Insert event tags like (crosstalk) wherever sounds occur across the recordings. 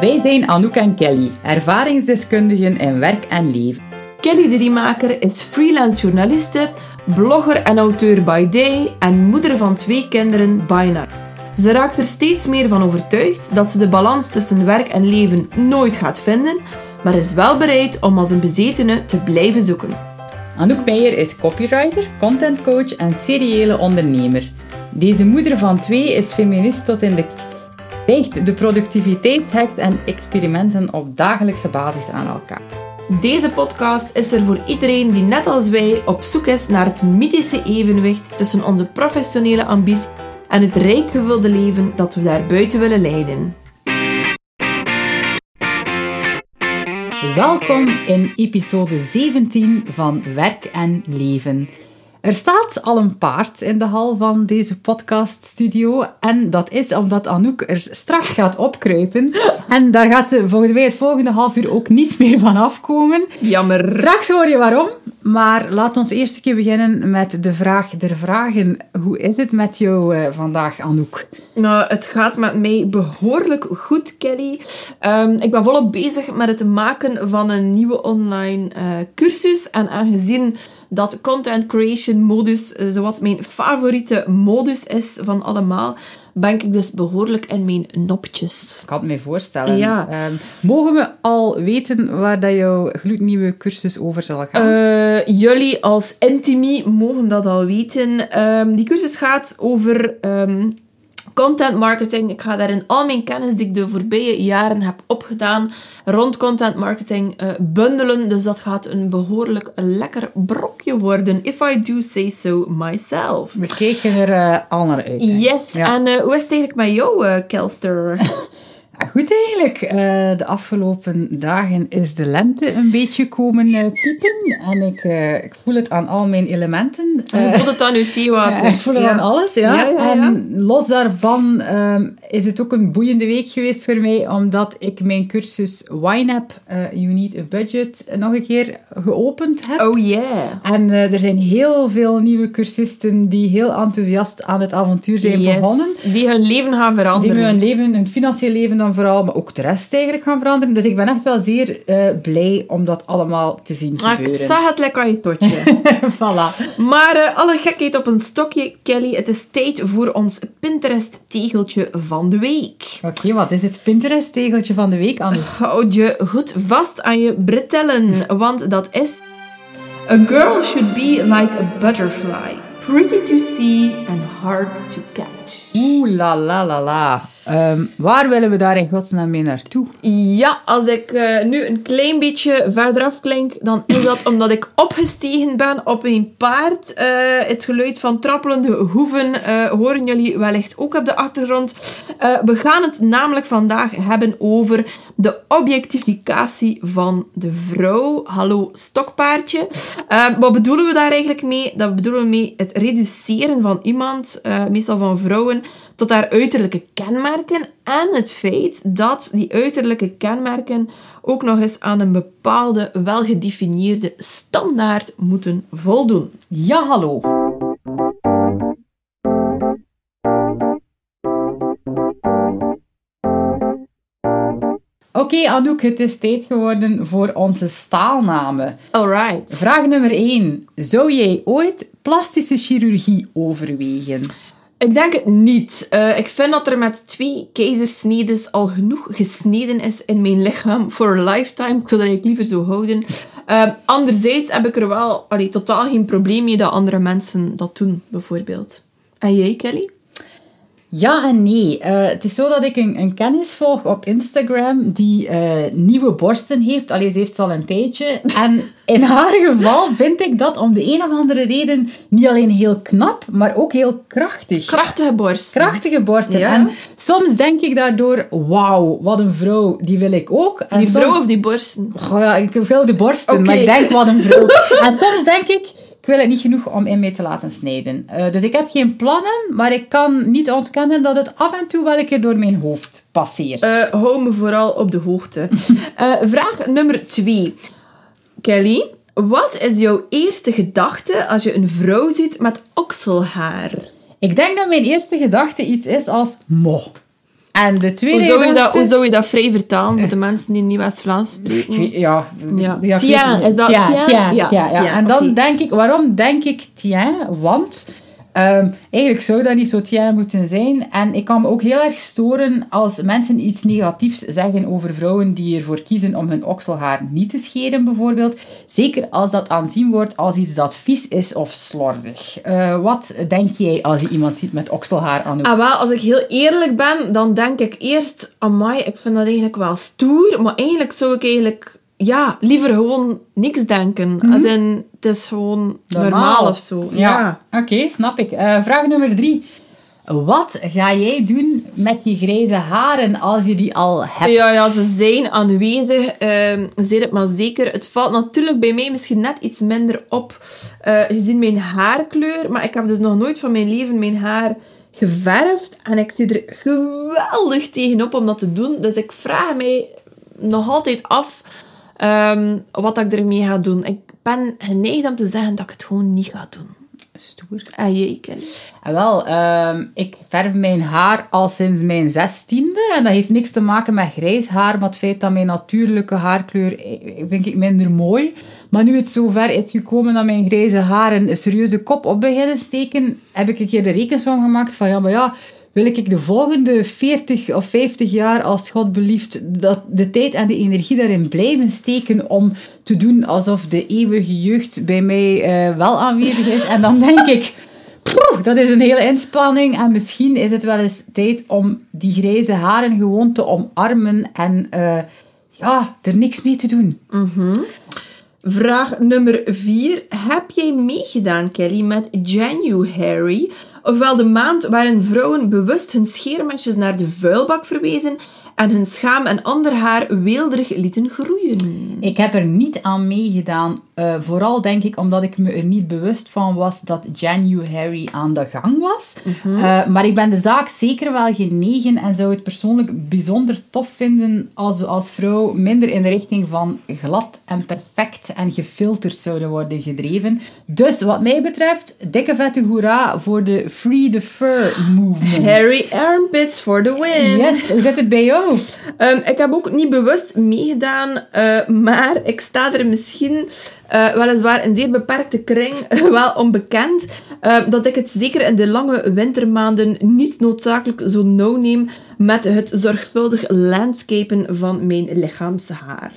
Wij zijn Anouk en Kelly, ervaringsdeskundigen in werk en leven. Kelly de Riemaker is freelance journaliste, blogger en auteur by day en moeder van twee kinderen by night. Ze raakt er steeds meer van overtuigd dat ze de balans tussen werk en leven nooit gaat vinden, maar is wel bereid om als een bezetene te blijven zoeken. Anouk Meijer is copywriter, contentcoach en seriële ondernemer. Deze moeder van twee is feminist tot in de richt de productiviteitshacks en experimenten op dagelijkse basis aan elkaar. Deze podcast is er voor iedereen die net als wij op zoek is naar het mythische evenwicht tussen onze professionele ambitie en het rijk gevulde leven dat we daar buiten willen leiden. Welkom in episode 17 van Werk en Leven. Er staat al een paard in de hal van deze podcaststudio. En dat is omdat Anouk er straks gaat opkruipen. En daar gaat ze volgens mij het volgende half uur ook niet meer van afkomen. Jammer. Straks hoor je waarom. Maar laat ons eerst een keer beginnen met de vraag der vragen. Hoe is het met jou uh, vandaag, Anouk? Nou, het gaat met mij behoorlijk goed, Kelly. Um, ik ben volop bezig met het maken van een nieuwe online uh, cursus. En aangezien dat content creation modus uh, zowat mijn favoriete modus is van allemaal, ben ik dus behoorlijk in mijn nopjes. Ik kan het me voorstellen. Ja. Um, mogen we al weten waar dat jouw gloednieuwe cursus over zal gaan? Uh, jullie als Intimi mogen dat al weten. Um, die cursus gaat over... Um, content marketing. Ik ga daarin al mijn kennis die ik de voorbije jaren heb opgedaan rond content marketing uh, bundelen. Dus dat gaat een behoorlijk lekker brokje worden. If I do say so myself. We kijken er uh, al naar uit. Hè? Yes. Ja. En uh, hoe is het eigenlijk met jou, Kelster? (laughs) Ja, goed eigenlijk. Uh, de afgelopen dagen is de lente een beetje komen uh, piepen. En ik, uh, ik voel het aan al mijn elementen. je voelt het aan je theewater. ik voel het ja. aan alles, ja. ja, ja en los daarvan um, is het ook een boeiende week geweest voor mij. Omdat ik mijn cursus YNAB, You Need a Budget, nog een keer geopend heb. Oh yeah. En er zijn heel veel nieuwe cursisten die heel enthousiast aan het avontuur zijn yes. begonnen. Die hun leven gaan veranderen. Die hun leven, hun financieel leven dan vooral, maar ook de rest eigenlijk gaan veranderen. Dus ik ben echt wel zeer uh, blij om dat allemaal te zien gebeuren. Ik zag het lekker aan je totje. (laughs) voilà. Maar uh, alle gekheid op een stokje, Kelly. Het is tijd voor ons Pinterest-tegeltje van de week. Oké, okay, wat is het Pinterest-tegeltje van de week, Anne? Houd je goed vast aan je bretellen, want dat is... A girl should be like a butterfly. Pretty to see and hard to catch. Oeh la la la la. Um, waar willen we daar in godsnaam mee naartoe? Ja, als ik uh, nu een klein beetje verderaf klink, dan is dat (laughs) omdat ik opgestegen ben op een paard. Uh, het geluid van trappelende hoeven uh, horen jullie wellicht ook op de achtergrond. we gaan het namelijk vandaag hebben over de objectificatie van de vrouw. Hallo stokpaardje. wat bedoelen we daar eigenlijk mee? Dat bedoelen we mee het reduceren van iemand, meestal van vrouwen, tot haar uiterlijke kenmerken en het feit dat die uiterlijke kenmerken ook nog eens aan een bepaalde welgedefinieerde standaard moeten voldoen. Ja, hallo. Oké, okay, Anouk, het is tijd geworden voor onze staalnamen. Alright. Vraag nummer 1. Zou jij ooit plastische chirurgie overwegen? Ik denk het niet. Uh, ik vind dat er met twee keizersnedes al genoeg gesneden is in mijn lichaam voor a lifetime. Ik zou ik liever zo houden. Uh, anderzijds heb ik er wel allee, totaal geen probleem mee dat andere mensen dat doen, bijvoorbeeld. En jij, Kelly? Ja en nee. Uh, het is zo dat ik een, een kennis volg op Instagram die uh, nieuwe borsten heeft. Allee, ze heeft ze al een tijdje. (laughs) En in haar geval vind ik dat om de een of andere reden niet alleen heel knap, maar ook heel krachtig. Krachtige borsten. Krachtige borsten. Ja. En soms denk ik daardoor, wauw, wat een vrouw, die wil ik ook. En die vrouw soms, of die borsten? Oh ja, ik wil de borsten, okay. maar ik denk, wat een vrouw. (laughs) en soms denk ik, ik wil het niet genoeg om in mij te laten snijden. Uh, dus ik heb geen plannen, maar ik kan niet ontkennen dat het af en toe wel een keer door mijn hoofd passeert. Uh, hou me vooral op de hoogte. uh, (laughs) vraag nummer twee. Kelly, wat is jouw eerste gedachte als je een vrouw ziet met okselhaar? Ik denk dat mijn eerste gedachte iets is als mo. En de tweede Hoe zou, je dat, hoe zou je dat vrij vertalen voor de mensen die niet West-Vlaams spreken? Ja, Ja. Tien, is dat tien? Ja, tien, ja. tien, En dan denk ik, waarom denk ik tien? Want ehm, eigenlijk zou dat niet zo tien moeten zijn. En ik kan me ook heel erg storen als mensen iets negatiefs zeggen over vrouwen die ervoor kiezen om hun okselhaar niet te scheren, bijvoorbeeld. Zeker als dat aanzien wordt als iets dat vies is of slordig. Eh, wat denk jij als je iemand ziet met okselhaar aan? Ah, wel, als ik heel eerlijk ben, dan denk ik eerst, amai, ik vind dat eigenlijk wel stoer, maar eigenlijk zou ik eigenlijk, ja, liever gewoon niks denken. Als in, het is gewoon normaal, of zo. Ja, oké, snap ik. Eh, vraag nummer drie. Wat ga jij doen met je grijze haren als je die al hebt? Ja, ja, ze zijn aanwezig. ehm zeg het maar zeker. Het valt natuurlijk bij mij misschien net iets minder op eh, gezien mijn haarkleur. Maar ik heb dus nog nooit van mijn leven mijn haar geverfd. En ik zie er geweldig tegenop om dat te doen. Dus ik vraag mij nog altijd af ehm, wat ik ermee ga doen. Ik ben geneigd om te zeggen dat ik het gewoon niet ga doen. Stoer. En jij? En wel, ehm, ik verf mijn haar al sinds mijn zestiende. En dat heeft niks te maken met grijs haar, maar het feit dat mijn natuurlijke haarkleur eh, vind ik minder mooi. Maar nu het zover is gekomen dat mijn grijze haren een serieuze kop op beginnen steken, heb ik een keer de rekensom gemaakt van ja, maar ja, wil ik de volgende 40 of 50 jaar, als God belieft, dat de tijd en de energie daarin blijven steken om te doen alsof de eeuwige jeugd bij mij eh, wel aanwezig is. En dan denk ik, dat is een hele inspanning. En misschien is het wel eens tijd om die grijze haren gewoon te omarmen en eh, ja, er niks mee te doen. Vraag nummer 4. Heb jij meegedaan, Kelly, met January? Ofwel de maand waarin vrouwen bewust hun scheermesjes naar de vuilbak verwezen en hun schaam en ander haar weelderig lieten groeien. Ik heb er niet aan meegedaan. Eh, vooral denk ik omdat ik me er niet bewust van was dat January aan de gang was. Eh, maar ik ben de zaak zeker wel genegen en zou het persoonlijk bijzonder tof vinden als we als vrouw minder in de richting van glad en perfect en gefilterd zouden worden gedreven. Dus wat mij betreft, dikke vette hoera voor de Free the Fur movement. Harry Armpits for the win. Yes, hoe zit het bij jou? Ehm, ik heb ook niet bewust meegedaan, eh, maar ik sta er misschien eh, weliswaar in zeer beperkte kring (laughs) wel onbekend eh, dat ik het zeker in de lange wintermaanden niet noodzakelijk zo nauw neem met het zorgvuldig landscapen van mijn lichaamshaar.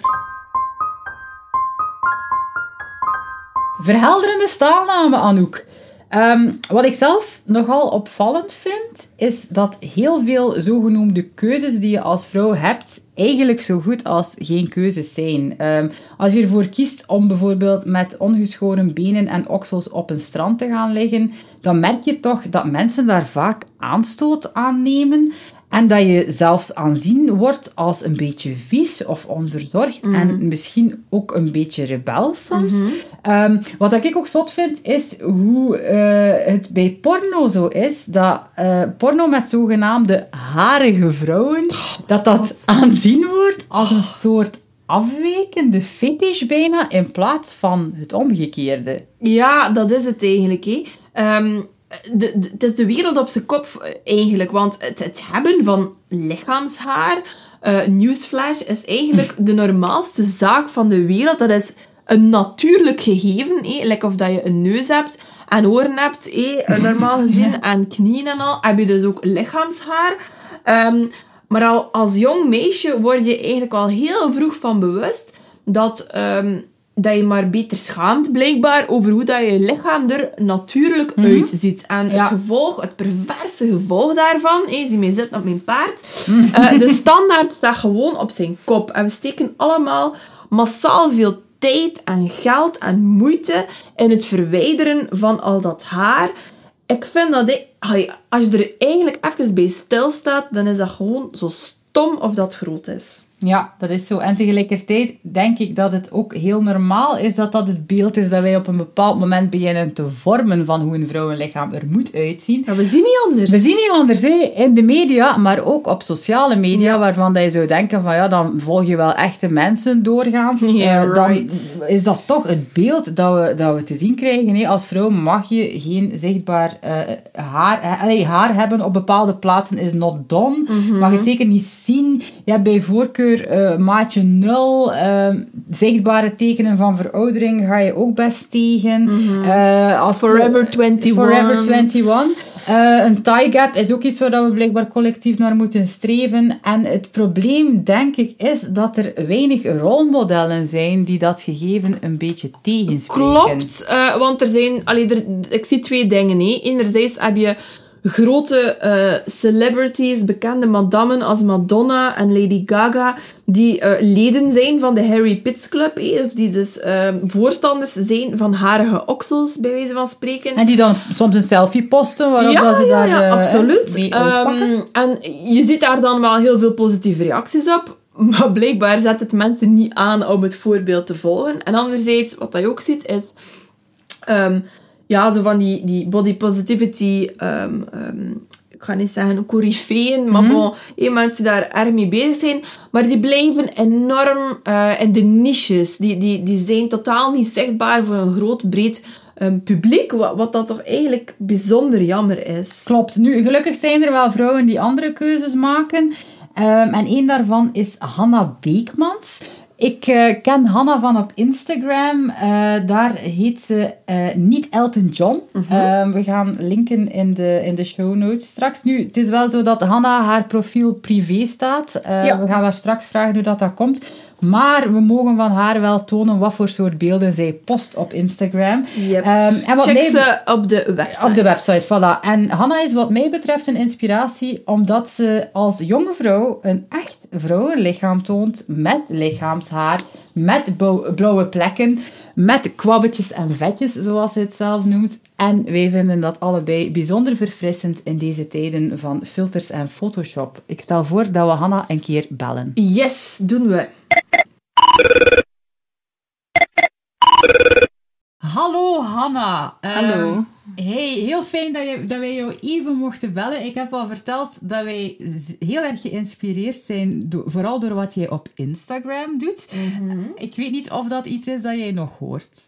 Verhelderende staalnamen, Anouk. Ehm, wat ik zelf nogal opvallend vind, is dat heel veel zogenoemde keuzes die je als vrouw hebt, eigenlijk zo goed als geen keuzes zijn. Ehm, als je ervoor kiest om bijvoorbeeld met ongeschoren benen en oksels op een strand te gaan liggen, dan merk je toch dat mensen daar vaak aanstoot aan nemen. En dat je zelfs aanzien wordt als een beetje vies of onverzorgd. En misschien ook een beetje rebel soms. Ehm, wat ik ook zot vind, is hoe eh, het bij porno zo is. Dat eh, porno met zogenaamde harige vrouwen, dat dat aanzien wordt als een soort afwijkende fetish bijna, in plaats van het omgekeerde. Ja, dat is het eigenlijk. Ehm, de, de- het is de wereld op zijn kop eh, eigenlijk. Want het, het hebben van lichaamshaar, eh newsflash, is eigenlijk de normaalste zaak van de wereld. Dat is een natuurlijk gegeven. Like of dat je een neus hebt en oren hebt, hè, normaal (laughs) gezien, en knieën en al, heb je dus ook lichaamshaar. Ehm, maar al als jong meisje word je eigenlijk al heel vroeg van bewust dat, ehm, dat je maar beter schaamt, blijkbaar, over hoe dat je lichaam er natuurlijk uitziet. En Ja. het gevolg, het perverse gevolg daarvan, hé, zie mij zitten op mijn paard, eh, de standaard staat gewoon op zijn kop. En we steken allemaal massaal veel tijd en geld en moeite in het verwijderen van al dat haar. Ik vind dat, ik- als je er eigenlijk even bij stilstaat, dan is dat gewoon zo stom of dat groot is. Ja, dat is zo. En tegelijkertijd denk ik dat het ook heel normaal is dat dat het beeld is dat wij op een bepaald moment beginnen te vormen van hoe een vrouwenlichaam er moet uitzien. Maar we zien niet anders. We zien niet anders hè? in de media, maar ook op sociale media, waarvan dat je zou denken van ja, dan volg je wel echte mensen doorgaans. Yeah, Eh, dan right. is dat toch het beeld dat we, dat we te zien krijgen. hè. Als vrouw mag je geen zichtbaar eh, haar, eh, allee, haar hebben op bepaalde plaatsen, is not done. Mhm. Mag het zeker niet zien. Je hebt bij voorkeur eh, maatje 0, eh, zichtbare tekenen van veroudering ga je ook best tegen. Eh, als Mhm. Forever 21. Forever 21. Eh, een tie gap is ook iets waar we blijkbaar collectief naar moeten streven. En het probleem, denk ik, is dat er weinig rolmodellen zijn die dat gegeven een beetje tegenspreken. Klopt, want er zijn... Allee, er, ik zie twee dingen. Hè. Enerzijds heb je grote eh, celebrities, bekende madammen als Madonna en Lady Gaga, die eh, leden zijn van de Harry Pitts Club, of die dus eh, voorstanders zijn van harige oksels, bij wijze van spreken. En die dan soms een selfie posten waarop ja, dat ze ja, daar ja, eh, absoluut. Ehm, en je ziet daar dan wel heel veel positieve reacties op. (laughs) Maar blijkbaar zet het mensen niet aan om het voorbeeld te volgen. En anderzijds, wat je ook ziet, is... ehm, ja, zo van die, die body positivity... ehm, ehm, ik ga niet zeggen coryfeeën, maar bon, eh, mensen die daar erg mee bezig zijn. Maar die blijven enorm eh, in de niches. Die, die, die zijn totaal niet zichtbaar voor een groot, breed ehm, publiek. Wat, wat dat toch eigenlijk bijzonder jammer is. Klopt. Nu, gelukkig zijn er wel vrouwen die andere keuzes maken. En één daarvan is Hanna Beekmans. Ik eh, ken Hanna van op Instagram. Eh, daar heet ze eh, niet Elton John. Ehm, we gaan linken in de, in de show notes straks. Nu, het is wel zo dat Hanna haar profiel privé staat. Ja. We gaan haar straks vragen hoe dat, dat komt. Maar we mogen van haar wel tonen wat voor soort beelden zij post op Instagram. Yep. Ehm, en wat Check mij- ze op de website. op de website, voilà. En Hanna is wat mij betreft een inspiratie, omdat ze als jonge vrouw een echt vrouwenlichaam toont, met lichaamshaar, met blauwe plekken, met kwabbetjes en vetjes, zoals ze het zelf noemt. En wij vinden dat allebei bijzonder verfrissend in deze tijden van filters en Photoshop. Ik stel voor dat we Hanna een keer bellen. Yes, doen we. Hallo Hanna. Hallo. Ehm, hey, heel fijn dat, je, dat wij jou even mochten bellen. Ik heb al verteld dat wij heel erg geïnspireerd zijn, do- vooral door wat jij op Instagram doet. Ik weet niet of dat iets is dat jij nog hoort.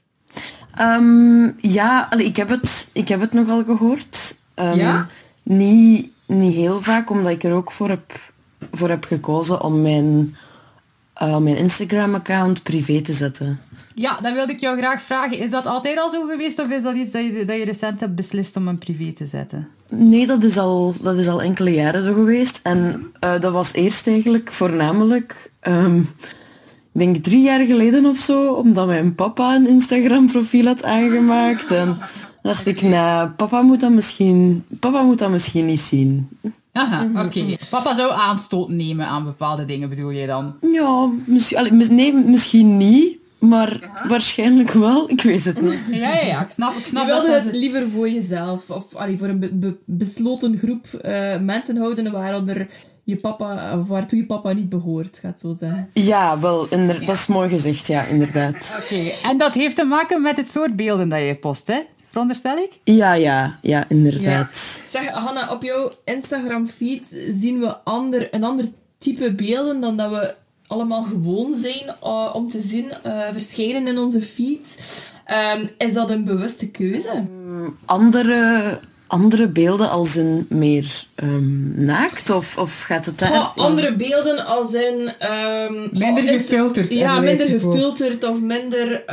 Ehm, ja, allee, ik, heb het, ik heb het nogal gehoord. Ehm, Ja? Niet, niet heel vaak, omdat ik er ook voor heb, voor heb gekozen om mijn, eh, mijn Instagram-account privé te zetten. Ja, dan wilde ik jou graag vragen. Is dat altijd al zo geweest of is dat iets dat je, dat je recent hebt beslist om een privé te zetten? Nee, dat is al, dat is al enkele jaren zo geweest. En eh, dat was eerst eigenlijk voornamelijk, ehm, ik denk drie jaar geleden of zo, omdat mijn papa een Instagram-profiel had aangemaakt. En dacht ik, nou, papa moet dat misschien, papa moet dat misschien niet zien. Aha, oké. Papa zou aanstoot nemen aan bepaalde dingen, bedoel je dan? Ja, misschien, allee, nee, misschien niet, maar waarschijnlijk wel. Ik weet het niet. Ja, ja, ja. Ik snap, ik snap Je wilde dat het liever voor jezelf of allee, voor een be- be- besloten groep eh, mensen houden waaronder je papa, of waartoe je papa niet behoort, gaat zo zeggen. Ja, wel, dat is mooi gezegd, ja, inderdaad. Oké, en dat heeft te maken met het soort beelden dat je post, hè? Veronderstel ik? Ja, ja, ja, inderdaad. Zeg, Hanna, op jouw Instagram-feed zien we ander, een ander type beelden dan dat we allemaal gewoon zijn uh, om te zien uh, verschijnen in onze feed. Um, is dat een bewuste keuze? Andere, andere beelden als in meer um, naakt? Of, of gaat het daar... Oh, andere beelden als in... Um, minder gefilterd. Ja, minder gefilterd of minder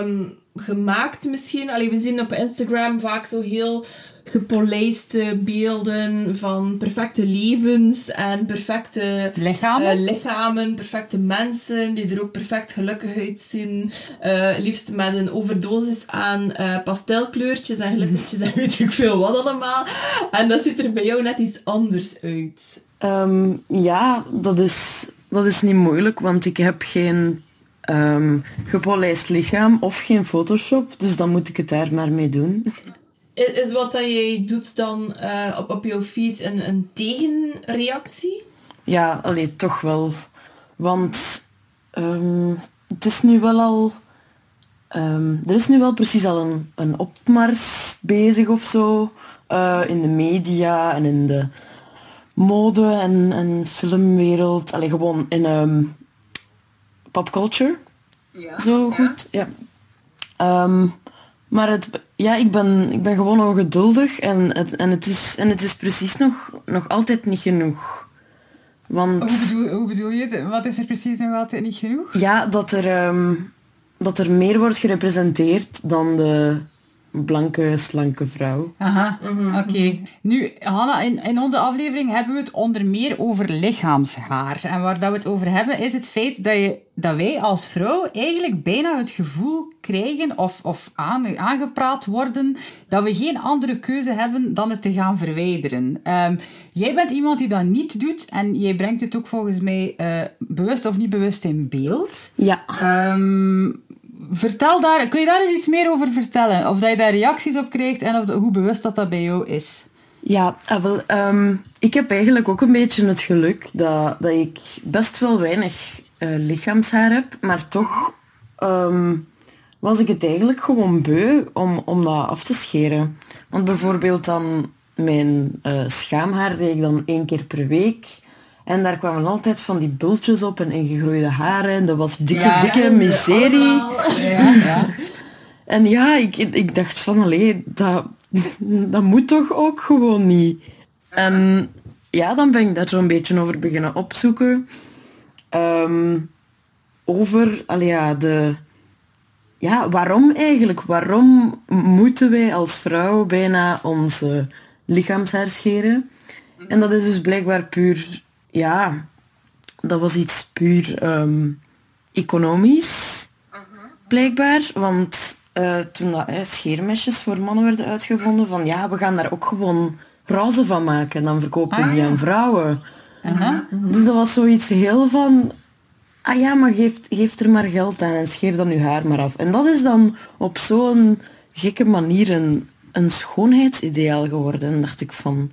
um, gemaakt misschien. Allee, we zien op Instagram vaak zo heel gepolijste beelden van perfecte levens en perfecte lichamen, uh, lichamen perfecte mensen die er ook perfect gelukkig uitzien. Uh, liefst met een overdosis aan uh, pastelkleurtjes en glittertjes en weet ik veel wat allemaal. En dat ziet er bij jou net iets anders uit. Um, ja, dat is, dat is niet moeilijk, want ik heb geen um, gepolijst lichaam of geen Photoshop, dus dan moet ik het daar maar mee doen. Is, is wat dat jij doet dan uh, op, op jouw feed een, een tegenreactie? Ja, alleen toch wel Want ehm, het is nu wel al... ehm, er is nu wel precies al een, een opmars bezig of zo. eh, in de media en in de mode en, en filmwereld. Allee, gewoon in ehm, popculture. Zo goed, ja. Ehm, maar het, ja, ik, ben, ik ben gewoon ongeduldig en het, en het, is, en het is precies nog, nog altijd niet genoeg. Want Hoe bedoel, hoe bedoel je? Wat is er precies nog altijd niet genoeg? ja, dat er, ehm, dat er meer wordt gerepresenteerd dan de blanke, slanke vrouw. Aha, oké. Nu, Hanna, in, in onze aflevering hebben we het onder meer over lichaamshaar. En waar dat we het over hebben, is het feit dat, je, dat wij als vrouw eigenlijk bijna het gevoel krijgen of, of aan, aangepraat worden dat we geen andere keuze hebben dan het te gaan verwijderen. Ehm, jij bent iemand die dat niet doet en jij brengt het ook volgens mij eh, bewust of niet bewust in beeld. Ja. Ehm, vertel daar, kun je daar eens iets meer over vertellen? Of dat je daar reacties op krijgt en of, hoe bewust dat dat bij jou is? Ja, ah, wel, ehm, ik heb eigenlijk ook een beetje het geluk dat, dat ik best wel weinig eh, lichaamshaar heb, maar toch ehm, was ik het eigenlijk gewoon beu om, om dat af te scheren. Want bijvoorbeeld dan mijn eh, schaamhaar deed ik dan één keer per week. En daar kwamen altijd van die bultjes op en ingegroeide haren. En dat was dikke, Ja, dikke miserie. Ja, ja. En ja, ik, ik dacht van, allee, dat, dat moet toch ook gewoon niet. En ja, dan ben ik daar zo'n beetje over beginnen opzoeken. Ehm, over, allee, ja, de... Ja, waarom eigenlijk? Waarom moeten wij als vrouw bijna onze lichaamshaar scheren? En dat is dus blijkbaar puur... Ja, dat was iets puur ehm, economisch blijkbaar. Want eh, toen dat, eh, scheermesjes voor mannen werden uitgevonden, van ja, we gaan daar ook gewoon prijzen van maken. Dan verkopen we Ah, die ja. aan vrouwen. Aha. Dus dat was zoiets heel van... Ah ja, maar geef, geef er maar geld aan en scheer dan je haar maar af. En dat is dan op zo'n gekke manier een, een schoonheidsideaal geworden. En dacht ik van...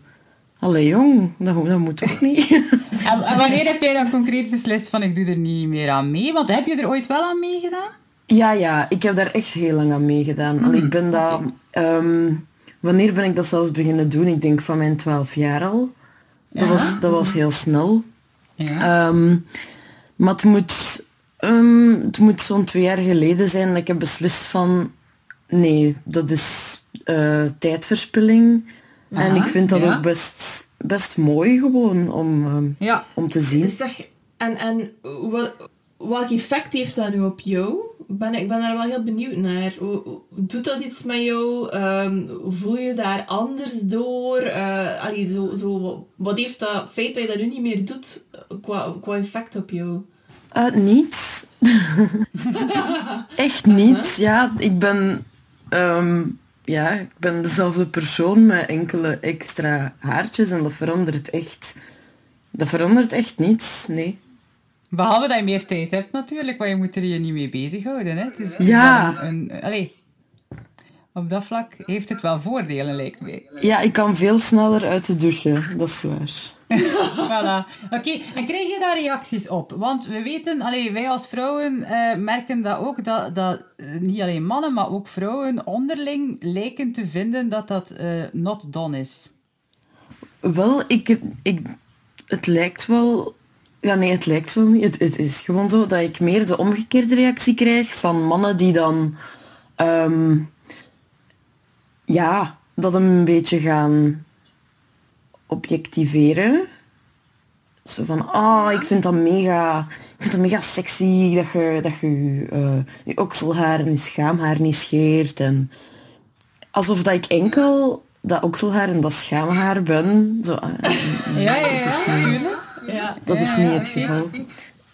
Allee jong, dat, dat moet toch niet? (laughs) En, en wanneer heb jij dan concreet beslist van ik doe er niet meer aan mee? Want heb je er ooit wel aan meegedaan? Ja, ja, ik heb daar echt heel lang aan meegedaan. Allee, ik ben dat... ehm, wanneer ben ik dat zelfs beginnen doen? Ik denk van mijn 12 jaar al. Dat, Ja. was, dat was heel snel. Ja. Ehm, maar het moet, ehm, het moet zo'n twee jaar geleden zijn dat ik heb beslist van... Nee, dat is eh, tijdverspilling. En ik vind dat ja. ook best, best mooi gewoon om, ehm, ja. om te zien. Zeg, en, en wat, welk effect heeft dat nu op jou? Ben, ik ben daar wel heel benieuwd naar. Doet dat iets met jou? Ehm, voel je daar anders door? Eh, allee, zo, zo, wat heeft dat feit dat je dat nu niet meer doet qua, qua effect op jou? Uh, niets. (laughs) Echt niet. Ja, ik ben, ehm, ja, ik ben dezelfde persoon met enkele extra haartjes en dat verandert echt. Dat verandert echt niets, nee. Behalve dat je meer tijd hebt natuurlijk, maar je moet er je niet mee bezighouden. Hè? Dus het is Ja. Een, een, allee, op dat vlak heeft het wel voordelen, lijkt mij. Ja, ik kan veel sneller uit de douche, dat is waar. (laughs) Oké, en krijg je daar reacties op? Want we weten, allee, wij als vrouwen eh, merken dat ook, dat, dat eh, niet alleen mannen, maar ook vrouwen onderling lijken te vinden dat dat eh, not done is. Wel, ik, ik, het lijkt wel... Ja, nee, het lijkt wel niet. Het, het is gewoon zo dat ik meer de omgekeerde reactie krijg van mannen die dan... ehm, ja, dat een beetje gaan objectiveren. Zo van, ah, ik vind dat mega... Ik vind dat mega sexy dat je dat je, eh, je okselhaar en je schaamhaar niet scheert. En alsof dat ik enkel dat okselhaar en dat schaamhaar ben. Zo, (laughs) Ja, ja, ja, natuurlijk. Ja. dat is Ja, niet ja, het geval.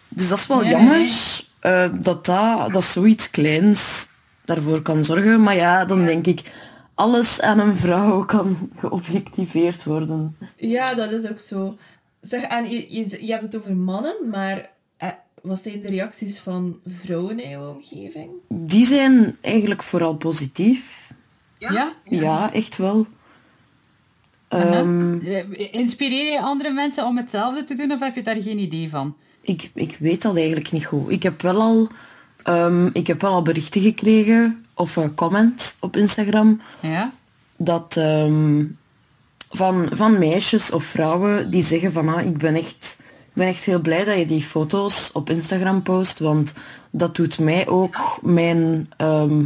Dus dat is wel jammer nee. eh, dat, dat, dat zoiets kleins daarvoor kan zorgen. Maar ja, dan denk ik, alles aan een vrouw kan geobjectiveerd worden. Ja, dat is ook zo. Zeg, en je, je, je hebt het over mannen, maar eh, wat zijn de reacties van vrouwen in jouw omgeving? Die zijn eigenlijk vooral positief. Ja? Ja, echt wel. Ehm, Eh, Inspireer je andere mensen om hetzelfde te doen of heb je daar geen idee van? ik, ik weet dat eigenlijk niet goed. Ik heb wel al, ehm, ik heb wel al berichten gekregen, of een comment op Instagram, Ja? dat ehm, van, van meisjes of vrouwen die zeggen van ah, ik ben echt, ik ben echt heel blij dat je die foto's op Instagram post, want dat doet mij ook mijn, ehm,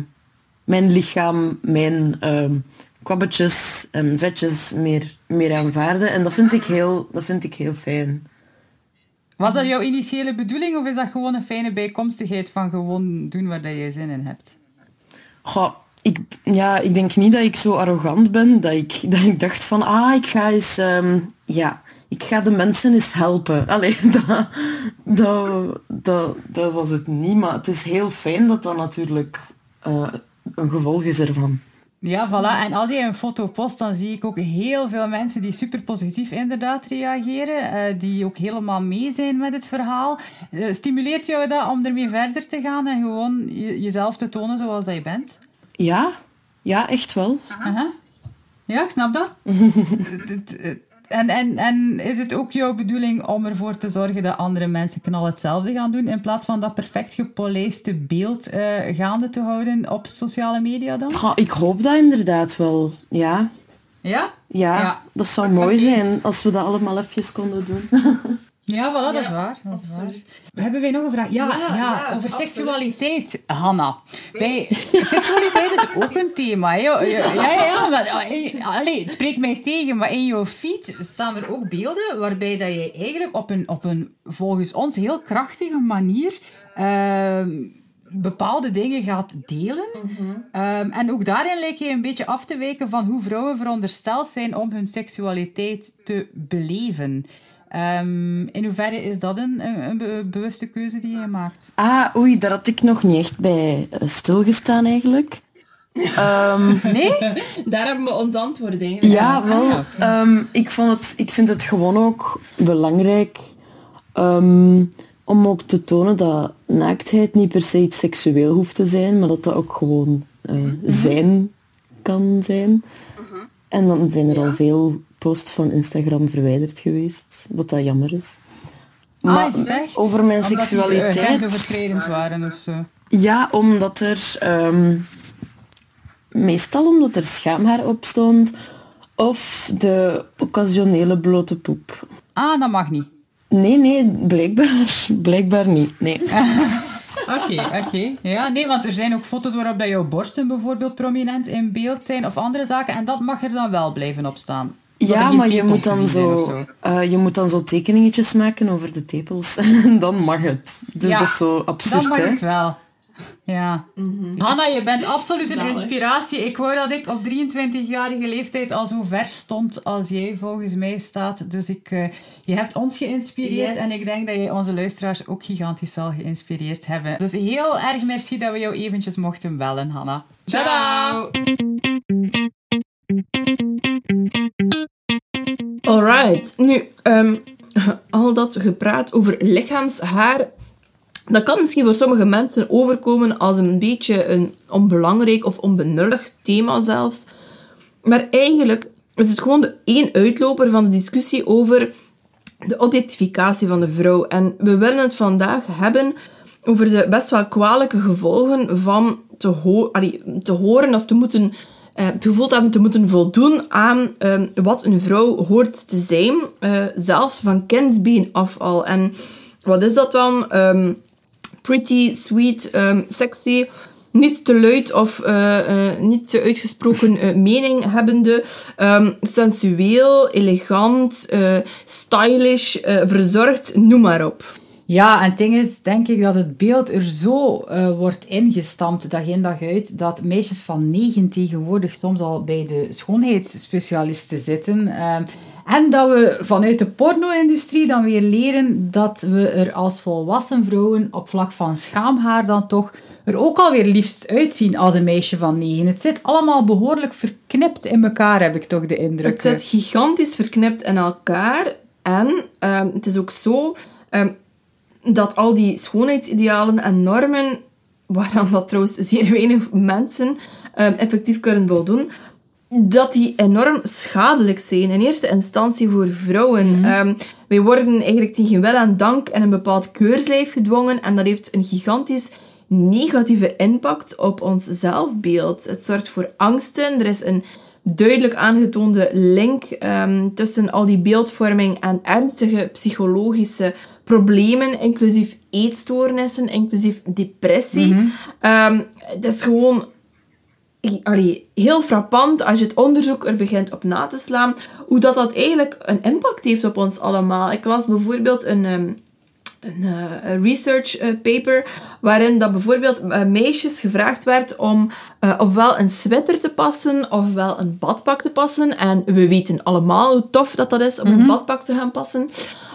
mijn lichaam, mijn ehm, kwabbetjes en vetjes meer, meer aanvaarden. En dat vind ik heel, dat vind ik heel fijn. Was dat jouw initiële bedoeling of is dat gewoon een fijne bijkomstigheid van gewoon doen waar dat je zin in hebt? Goh, ik, ja, ik denk niet dat ik zo arrogant ben dat ik, (laughs) dat ik dacht van, ah, ik ga eens, ehm, ja, ik ga de mensen eens helpen. (laughs) Allee, dat, dat, dat, dat was het niet, maar het is heel fijn dat dat natuurlijk eh, een gevolg is ervan. Ja, voilà. En als je een foto post, dan zie ik ook heel veel mensen die super positief inderdaad reageren. eh, die ook helemaal mee zijn met het verhaal. Eh, stimuleert jou dat om ermee verder te gaan en gewoon je- jezelf te tonen zoals dat je bent? Ja, ja, echt wel. Aha. Ja, ik snap dat. (laughs) En, en, en is het ook jouw bedoeling om ervoor te zorgen dat andere mensen knal hetzelfde gaan doen, in plaats van dat perfect gepolijste beeld eh, gaande te houden op sociale media dan? Goh, ik hoop dat inderdaad wel. Ja, Ja? ja, Ja. dat zou mooi zijn als we dat allemaal even konden doen. (laughs) Ja, voilà, dat is waar. Dat is waar. Hebben wij nog een vraag? Ja, ja, over absoluut. seksualiteit, Hanna. Bij, (laughs) seksualiteit is ook een thema. Hè? Ja, ja, ja, maar, eh, allee, het spreekt mij tegen, maar in jouw feed staan er ook beelden waarbij dat je eigenlijk op een, op een volgens ons heel krachtige manier ehm, bepaalde dingen gaat delen. Ehm, en ook daarin lijkt je een beetje af te wijken van hoe vrouwen verondersteld zijn om hun seksualiteit te beleven. Ehm, in hoeverre is dat een, een, een be- bewuste keuze die je maakt? Ah, oei, daar had ik nog niet echt bij eh, stilgestaan eigenlijk. Ehm, (laughs) Nee? Daar hebben we ons antwoord eigenlijk. Ja, wel. ja, Ehm, ik, vond het, ik vind het gewoon ook belangrijk ehm, om ook te tonen dat naaktheid niet per se iets seksueel hoeft te zijn, maar dat dat ook gewoon eh, zijn kan zijn. En dan zijn er al veel posts van Instagram verwijderd geweest, wat dat jammer is. Ah, is echt? over mijn Omdat eh, seksualiteit... waren of zo. Ja, omdat er... ehm, meestal omdat er schaamhaar op stond. Of de occasionele blote poep. Ah, dat mag niet. Nee, nee, blijkbaar, (laughs) blijkbaar niet. Nee. (laughs) Oké, oké. Ja, nee, want er zijn ook foto's waarop dat jouw borsten bijvoorbeeld prominent in beeld zijn of andere zaken. En dat mag er dan wel blijven op staan. Ja, maar je moet, dan of zo, eh, je moet dan zo tekeningetjes maken over de tepels. (laughs) En dan mag het. Dus Ja, dat is zo Dan absurd, mag hè? het wel. Ja. Hanna, je bent absoluut een inspiratie. Ik wou dat ik op 23-jarige leeftijd al zo ver stond als jij volgens mij staat. Dus ik, eh, je hebt ons geïnspireerd Yes. en ik denk dat je onze luisteraars ook gigantisch zal geïnspireerd hebben. Dus heel erg merci dat we jou eventjes mochten bellen, Hanna. Ciao! Alright, nu, ehm, (laughs) al dat gepraat over lichaamshaar, dat kan misschien voor sommige mensen overkomen als een beetje een onbelangrijk of onbenullig thema zelfs. Maar eigenlijk is het gewoon de één uitloper van de discussie over de objectificatie van de vrouw. En we willen het vandaag hebben over de best wel kwalijke gevolgen van te, te horen of te moeten, eh, het gevoel hebben te moeten voldoen aan eh, wat een vrouw hoort te zijn, eh, zelfs van kindsbeen af al. En wat is dat dan? Ehm, pretty, sweet, ehm, sexy, niet te luid of eh, niet te uitgesproken mening hebbende, ehm, sensueel, elegant, stylish, verzorgd, noem maar op. Ja, en het ding is, denk ik, dat het beeld er zo eh, wordt ingestampt, dag in dag uit, dat meisjes van 9 tegenwoordig soms al bij de schoonheidsspecialisten zitten. Ehm, en dat we vanuit de porno-industrie dan weer leren dat we er als volwassen vrouwen op vlak van schaamhaar dan toch er ook alweer liefst uitzien als een meisje van 9. Het zit allemaal behoorlijk verknipt in elkaar, heb ik toch de indruk. Het zit gigantisch verknipt in elkaar. En ehm, het is ook zo ehm, dat al die schoonheidsidealen en normen, waaraan dat trouwens zeer weinig mensen ehm, effectief kunnen voldoen, dat die enorm schadelijk zijn. In eerste instantie voor vrouwen. Ehm, Wij worden eigenlijk tegen wel en dank in een bepaald keurslijf gedwongen en dat heeft een gigantisch negatieve impact op ons zelfbeeld. Het zorgt voor angsten. Er is een duidelijk aangetoonde link ehm, tussen al die beeldvorming en ernstige psychologische problemen, inclusief eetstoornissen, inclusief depressie. Ehm, het is gewoon allee, heel frappant als je het onderzoek er begint op na te slaan, hoe dat, dat eigenlijk een impact heeft op ons allemaal. Ik las bijvoorbeeld een... ehm, een eh, research eh, paper waarin dat bijvoorbeeld eh, meisjes gevraagd werd om ofwel een sweater te passen ofwel een badpak te passen. En we weten allemaal hoe tof dat, dat is om een badpak te gaan passen.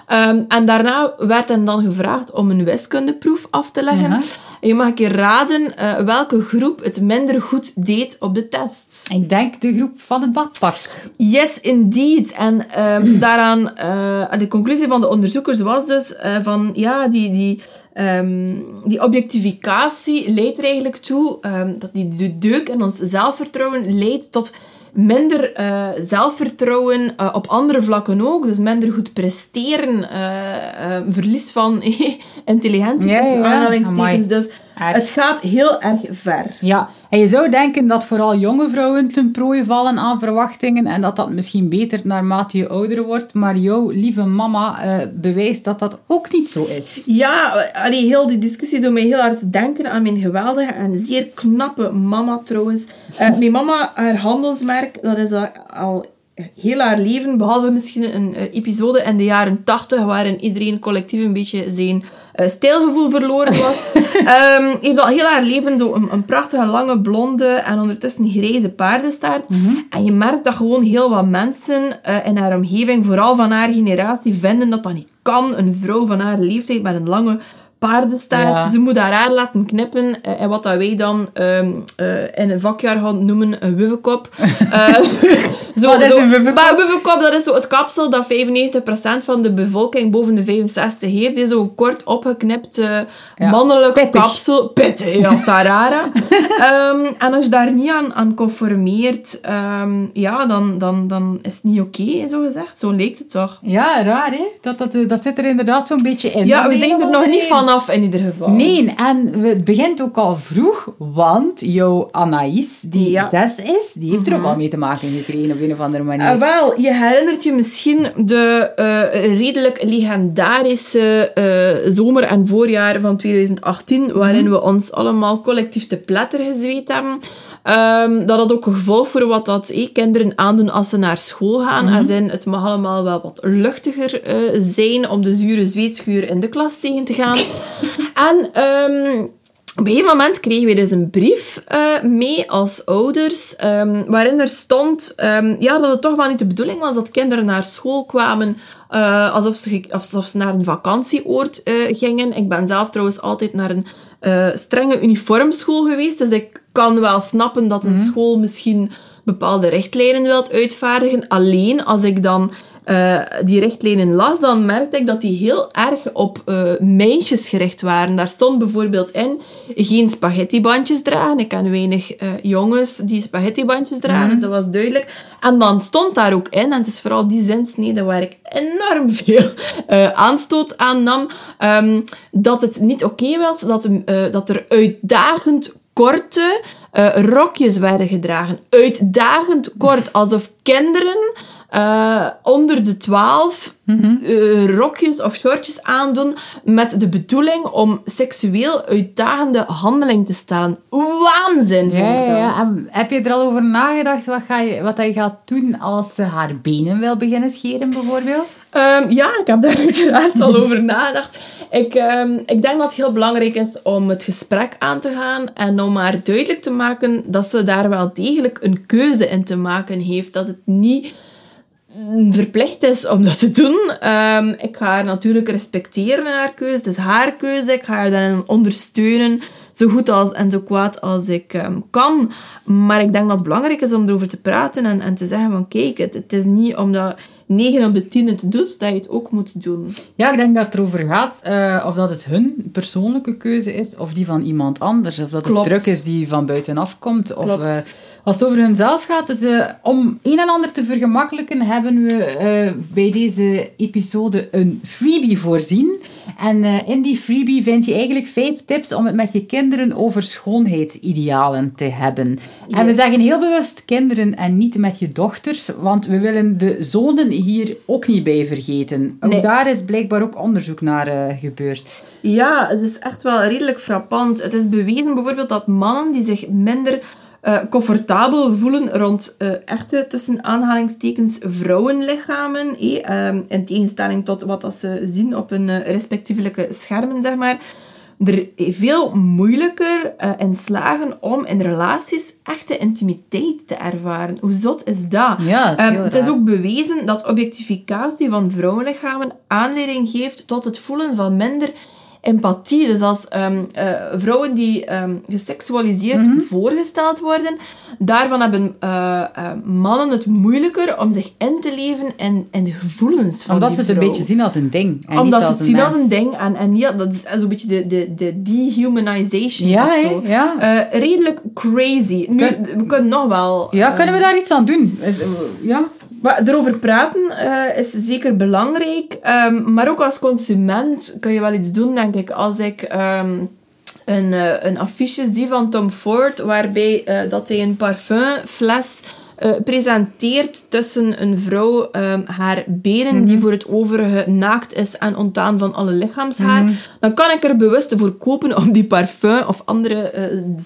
Ehm, en daarna werd hen dan gevraagd om een wiskundeproef af te leggen. Ja. En je mag een keer raden eh, welke groep het minder goed deed op de tests. Ik denk de groep van het badpak. Yes, indeed. En ehm, (clears throat) daaraan, eh, de conclusie van de onderzoekers was dus eh, van, ja, die, die, ehm, die objectificatie leidt er eigenlijk toe, ehm, dat die de deuk in ons zelfvertrouwen leidt tot minder eh, zelfvertrouwen eh, op andere vlakken ook. Dus minder goed presteren, eh, verlies van (laughs) intelligentie, Ja, tussen ja, aanhalingstekens. amai. Dus Erg. het gaat heel erg ver. Ja, en je zou denken dat vooral jonge vrouwen ten prooi vallen aan verwachtingen en dat dat misschien beter naarmate je ouder wordt, maar jouw lieve mama eh, bewijst dat dat ook niet zo is. Ja, allee, heel die discussie doet mij heel hard denken aan mijn geweldige en zeer knappe mama trouwens. Eh, mijn mama, haar handelsmerk, dat is al heel haar leven, behalve misschien een eh, episode in de jaren 80 waarin iedereen collectief een beetje zijn eh, stijlgevoel verloren was, (laughs) ehm, heeft al heel haar leven zo een, een prachtige lange blonde en ondertussen grijze paardenstaart. En je merkt dat gewoon heel wat mensen eh, in haar omgeving, vooral van haar generatie, vinden dat dat niet kan. Een vrouw van haar leeftijd met een lange paardenstaart. Ja. Ze moet haar haar laten knippen. eh, en wat dat wij dan ehm, eh, in een vakjaar gaan noemen een wuvenkop. (laughs) Eh, zo, Wat is zo- een wuvenkop? Maar dat is zo het kapsel dat 95% van de bevolking boven de 65 heeft. Is zo'n kort opgeknipt eh, Ja. mannelijk Pittig. kapsel. Pittig, ja, tarara. (laughs) Ehm, en als je daar niet aan, aan conformeert, ehm, ja, dan, dan, dan is het niet oké, zo gezegd. Zo leek het toch. Ja, raar hè? Dat, dat, dat zit er inderdaad zo'n beetje in. Ja, we zijn er nog niet mee? Vanaf in ieder geval. Nee, en het begint ook al vroeg, want jouw Anaïs, die Ja. zes is, die heeft er ook al mee te maken gekregen op een of andere manier. Ah, wel, je herinnert je misschien de eh, redelijk legendarische eh, zomer en voorjaar van 2018, waarin we ons allemaal collectief te pletter gezweet hebben. Ehm, dat had ook gevolg voor wat dat eh, kinderen aandoen als ze naar school gaan. En zijn, het mag allemaal wel wat luchtiger eh, zijn om de zure zweetschuur in de klas tegen te gaan. En... ehm, op een gegeven moment kregen we dus een brief eh, mee als ouders, ehm, waarin er stond ehm, ja, dat het toch wel niet de bedoeling was dat kinderen naar school kwamen eh, alsof, ze, alsof ze naar een vakantieoord eh, gingen. Ik ben zelf trouwens altijd naar een strenge uniformschool geweest, dus ik kan wel snappen dat een school misschien bepaalde richtlijnen wilt uitvaardigen. Alleen als ik dan eh, die richtlijnen las, dan merkte ik dat die heel erg op eh, meisjes gericht waren. Daar stond bijvoorbeeld in, geen spaghettibandjes dragen. Ik ken weinig eh, jongens die spaghettibandjes dragen, dus dat was duidelijk. En dan stond daar ook in, en het is vooral die zinsnede waar ik enorm (laughs) veel aanstoot aan nam, ehm, dat het niet oké was dat, dat er uitdagend korte eh, rokjes werden gedragen. Uitdagend kort, alsof kinderen eh, onder de 12 eh, rokjes of shortjes aandoen met de bedoeling om seksueel uitdagende handeling te stellen. Waanzin, Ja, ja, ja. En heb je er al over nagedacht wat, ga je, wat je gaat doen als ze haar benen wil beginnen scheren, bijvoorbeeld? Ehm, ja, ik heb daar (laughs) uiteraard al over nagedacht. Ik, ehm, ik denk dat het heel belangrijk is om het gesprek aan te gaan en om haar duidelijk te maken dat ze daar wel degelijk een keuze in te maken heeft. Dat het niet verplicht is om dat te doen. Ehm, ik ga haar natuurlijk respecteren in haar keuze. Het is haar keuze. Ik ga haar daarin ondersteunen, zo goed als en zo kwaad als ik ehm, kan. Maar ik denk dat het belangrijk is om erover te praten en, en te zeggen van kijk, het, het is niet omdat 9 op de 10 het doet, dat je het ook moet doen. Ja, ik denk dat het erover gaat uh, of dat het hun persoonlijke keuze is of die van iemand anders. Of dat het druk is die van buitenaf komt. Of, Klopt. uh, als het over hunzelf gaat, dus, uh, om een en ander te vergemakkelijken, hebben we bij deze episode een freebie voorzien. En in die freebie vind je eigenlijk vijf tips om het met je kinderen over schoonheidsidealen te hebben. Yes. En we zeggen heel bewust kinderen en niet met je dochters, want we willen de zonen hier ook niet bij vergeten. Ook Nee. daar is blijkbaar ook onderzoek naar uh, gebeurd. Ja, het is echt wel redelijk frappant. Het is bewezen bijvoorbeeld dat mannen die zich minder uh, comfortabel voelen rond uh, echte, tussen aanhalingstekens, vrouwenlichamen, eh, um, in tegenstelling tot wat dat ze zien op hun respectievelijke schermen, zeg maar, er veel moeilijker uh, in slagen om in relaties echte intimiteit te ervaren. Hoe zot is dat? Ja, dat is um, het is ook bewezen dat objectificatie van vrouwenlichamen aanleiding geeft tot het voelen van minder empathie. Dus als um, uh, vrouwen die um, geseksualiseerd Mhm. mm -hmm. voorgesteld worden, daarvan hebben uh, uh, mannen het moeilijker om zich in te leven in, in de gevoelens van Omdat die ze het vrouw. een beetje zien als een ding. En Omdat ze het zien een als een ding. En, en ja, dat is zo'n beetje de, de, de dehumanization Ja, of zo. ja. Redelijk crazy. Nu, we kunnen nog wel... Ja, kunnen we daar iets aan doen? Ja? Maar erover praten uh, is zeker belangrijk. Um, maar ook als consument kun je wel iets doen, denk ik. Als ik um, een, uh, een affiche zie van Tom Ford, waarbij uh, dat hij een parfumfles presenteert tussen een vrouw um, haar benen, mm -hmm. die voor het overige naakt is en ontdaan van alle lichaamshaar, mm -hmm. dan kan ik er bewust voor kopen om die parfum of andere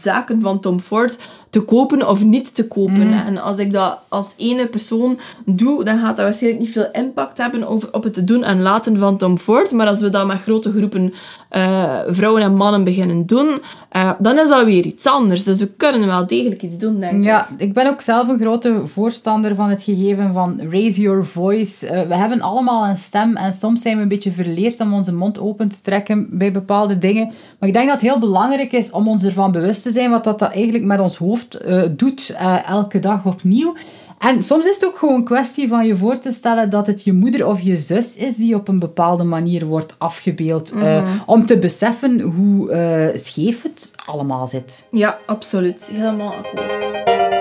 zaken van Tom Ford te kopen of niet te kopen. Mm. En als ik dat als ene persoon doe, dan gaat dat waarschijnlijk niet veel impact hebben over, op het doen en laten van Tom Ford. Maar als we dat met grote groepen uh, vrouwen en mannen beginnen doen, uh, dan is dat weer iets anders. Dus we kunnen wel degelijk iets doen, denk ik. Ja, ik ben ook zelf een grote voorstander van het gegeven van raise your voice. Uh, we hebben allemaal een stem en soms zijn we een beetje verleerd om onze mond open te trekken bij bepaalde dingen. Maar ik denk dat het heel belangrijk is om ons ervan bewust te zijn wat dat, dat eigenlijk met ons hoofd uh, doet uh, elke dag opnieuw. En soms is het ook gewoon een kwestie van je voor te stellen dat het je moeder of je zus is die op een bepaalde manier wordt afgebeeld. Mm. Uh, om te beseffen hoe scheef het allemaal zit. Ja, absoluut. Helemaal akkoord.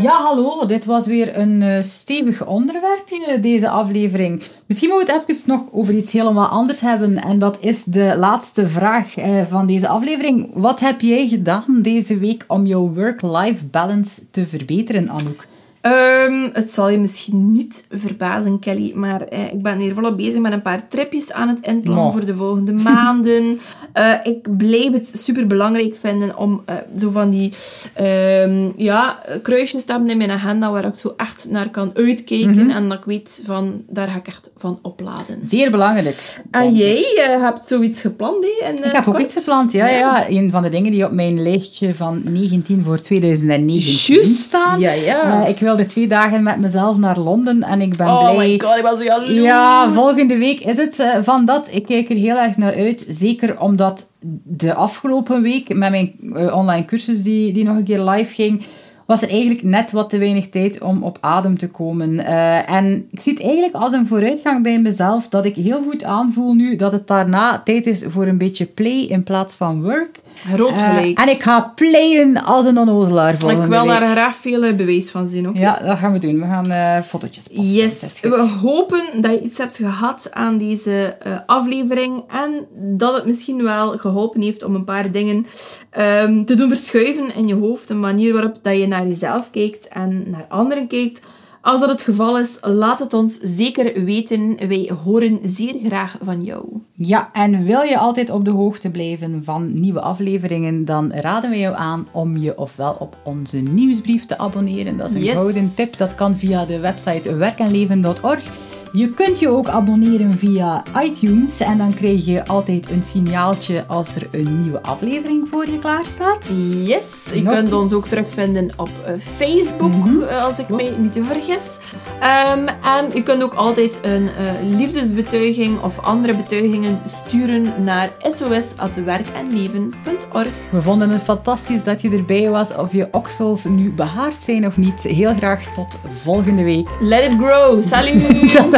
Ja, hallo. Dit was weer een uh, stevig onderwerpje, deze aflevering. Misschien moeten we het even nog over iets helemaal anders hebben. En dat is de laatste vraag uh, van deze aflevering. Wat heb jij gedaan deze week om jouw work-life balance te verbeteren, Anouk? Um, het zal je misschien niet verbazen, Kelly, maar eh, ik ben weer volop bezig met een paar tripjes aan het inplannen No. voor de volgende maanden. uh, (laughs) ik blijf het super belangrijk vinden om uh, zo van die um, ja, kruisjes te hebben in mijn agenda waar ik zo echt naar kan uitkijken Mhm. en dat ik weet van daar ga ik echt van opladen. Zeer belangrijk. En jij uh, hebt zoiets gepland, hè? Ik heb ook iets gepland, ja, ja, ja. Een van de dingen die op mijn lijstje van 19 voor 2019 Just, staan. ja, ja. Ik wilde twee dagen met mezelf naar Londen en ik ben oh blij. Oh my god, ik was zo jaloers. Ja, volgende week is het uh, van dat. Ik kijk er heel erg naar uit. Zeker omdat de afgelopen week met mijn uh, online cursus die, die nog een keer live ging, was er eigenlijk net wat te weinig tijd om op adem te komen. Uh, en ik zie het eigenlijk als een vooruitgang bij mezelf dat ik heel goed aanvoel nu dat het daarna tijd is voor een beetje play in plaats van work. Gelijk. Uh, en ik ga playen als een onnozelaar volgende Ik wil week. daar graag veel bewijs van zien. Okay? Ja, dat gaan we doen. We gaan uh, fotootjes posten. Yes. We hopen dat je iets hebt gehad aan deze uh, aflevering en dat het misschien wel geholpen heeft om een paar dingen um, te doen verschuiven in je hoofd. Een manier waarop dat je naar jezelf kijkt en naar anderen kijkt. Als dat het geval is, laat het ons zeker weten. Wij horen zeer graag van jou. Ja, en wil je altijd op de hoogte blijven van nieuwe afleveringen, dan raden we jou aan om je ofwel op onze nieuwsbrief te abonneren. Dat is een Yes. gouden tip. Dat kan via de website werkenleven.org. Je kunt je ook abonneren via iTunes en dan krijg je altijd een signaaltje als er een nieuwe aflevering voor je klaar staat. Yes, je Nog kunt ons ook terugvinden op eh, Facebook, Mhm. eh, als ik mij niet vergis. Ehm, en je kunt ook altijd een eh, liefdesbetuiging of andere betuigingen sturen naar sos.werkenleven.org. We vonden het fantastisch dat je erbij was, of je oksels nu behaard zijn of niet. Heel graag tot volgende week. Let it grow. Salut! (laughs)